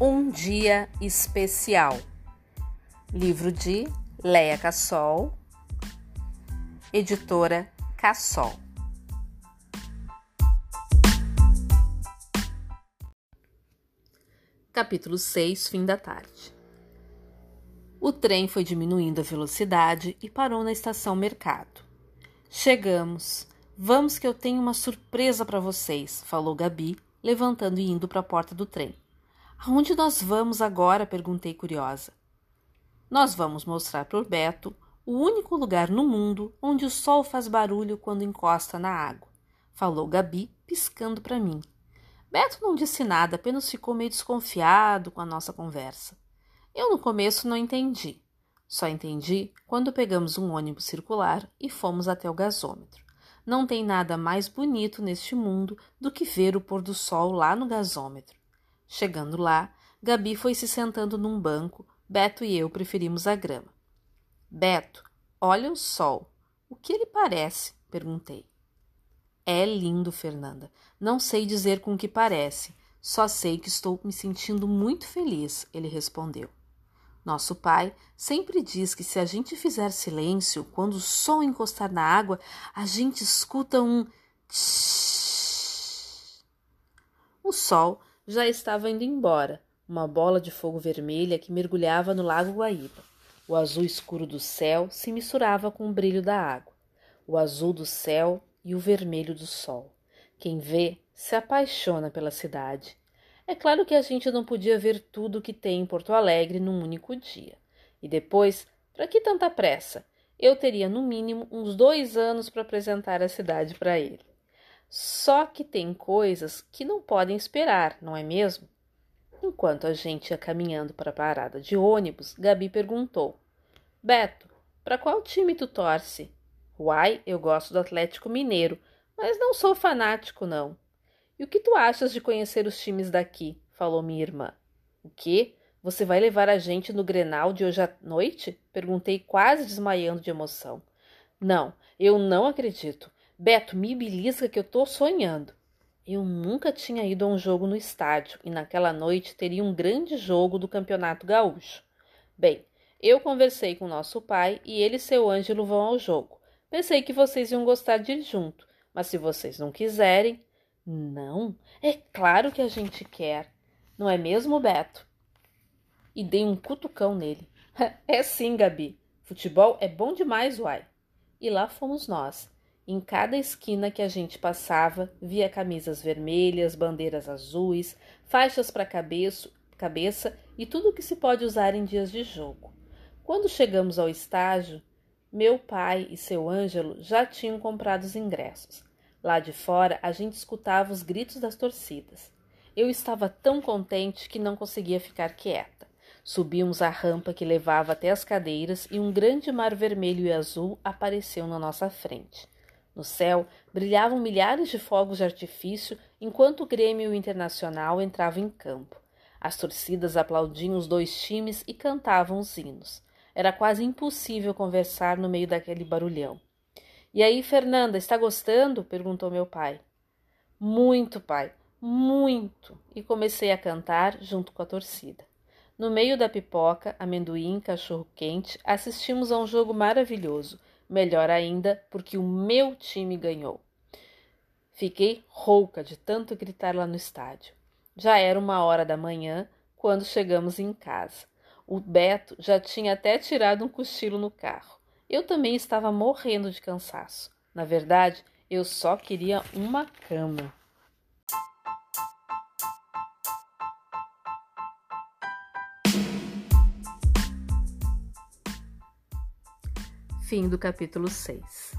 Um Dia Especial. Livro de Leia Cassol, editora Cassol. Capítulo 6 Fim da tarde. O trem foi diminuindo a velocidade e parou na estação Mercado. Chegamos. Vamos que eu tenho uma surpresa para vocês, falou Gabi, levantando e indo para a porta do trem. Aonde nós vamos agora? perguntei curiosa. Nós vamos mostrar para o Beto o único lugar no mundo onde o sol faz barulho quando encosta na água, falou Gabi, piscando para mim. Beto não disse nada, apenas ficou meio desconfiado com a nossa conversa. Eu no começo não entendi. Só entendi quando pegamos um ônibus circular e fomos até o gasômetro. Não tem nada mais bonito neste mundo do que ver o pôr do sol lá no gasômetro. Chegando lá, Gabi foi se sentando num banco, Beto e eu preferimos a grama. Beto, olha o sol. O que ele parece? perguntei. É lindo, Fernanda. Não sei dizer com que parece, só sei que estou me sentindo muito feliz, ele respondeu. Nosso pai sempre diz que se a gente fizer silêncio, quando o sol encostar na água, a gente escuta um tsh. O sol já estava indo embora, uma bola de fogo vermelha que mergulhava no lago Guaíba. O azul escuro do céu se misturava com o brilho da água, o azul do céu e o vermelho do sol. Quem vê se apaixona pela cidade. É claro que a gente não podia ver tudo o que tem em Porto Alegre num único dia. E depois, para que tanta pressa? Eu teria no mínimo uns dois anos para apresentar a cidade para ele. Só que tem coisas que não podem esperar, não é mesmo? Enquanto a gente ia caminhando para a parada de ônibus, Gabi perguntou: Beto, para qual time tu torce? Uai, eu gosto do Atlético Mineiro, mas não sou fanático, não. E o que tu achas de conhecer os times daqui? falou minha irmã. O quê? Você vai levar a gente no Grenal de hoje à noite? Perguntei, quase desmaiando de emoção. Não, eu não acredito. Beto, me belisca que eu tô sonhando. Eu nunca tinha ido a um jogo no estádio e naquela noite teria um grande jogo do Campeonato Gaúcho. Bem, eu conversei com nosso pai e ele e seu Ângelo vão ao jogo. Pensei que vocês iam gostar de ir junto, mas se vocês não quiserem. Não, é claro que a gente quer. Não é mesmo, Beto? E dei um cutucão nele. é sim, Gabi. Futebol é bom demais, uai. E lá fomos nós em cada esquina que a gente passava, via camisas vermelhas, bandeiras azuis, faixas para cabeça, cabeça e tudo que se pode usar em dias de jogo. Quando chegamos ao estágio, meu pai e seu Ângelo já tinham comprado os ingressos. Lá de fora, a gente escutava os gritos das torcidas. Eu estava tão contente que não conseguia ficar quieta. Subimos a rampa que levava até as cadeiras e um grande mar vermelho e azul apareceu na nossa frente. No céu brilhavam milhares de fogos de artifício enquanto o Grêmio Internacional entrava em campo. As torcidas aplaudiam os dois times e cantavam os hinos. Era quase impossível conversar no meio daquele barulhão. E aí, Fernanda, está gostando? perguntou meu pai. Muito, pai, muito! E comecei a cantar junto com a torcida. No meio da pipoca, amendoim, cachorro-quente, assistimos a um jogo maravilhoso melhor ainda, porque o meu time ganhou. Fiquei rouca de tanto gritar lá no estádio. Já era uma hora da manhã quando chegamos em casa. O Beto já tinha até tirado um cochilo no carro. Eu também estava morrendo de cansaço. Na verdade, eu só queria uma cama. Fim do capítulo 6.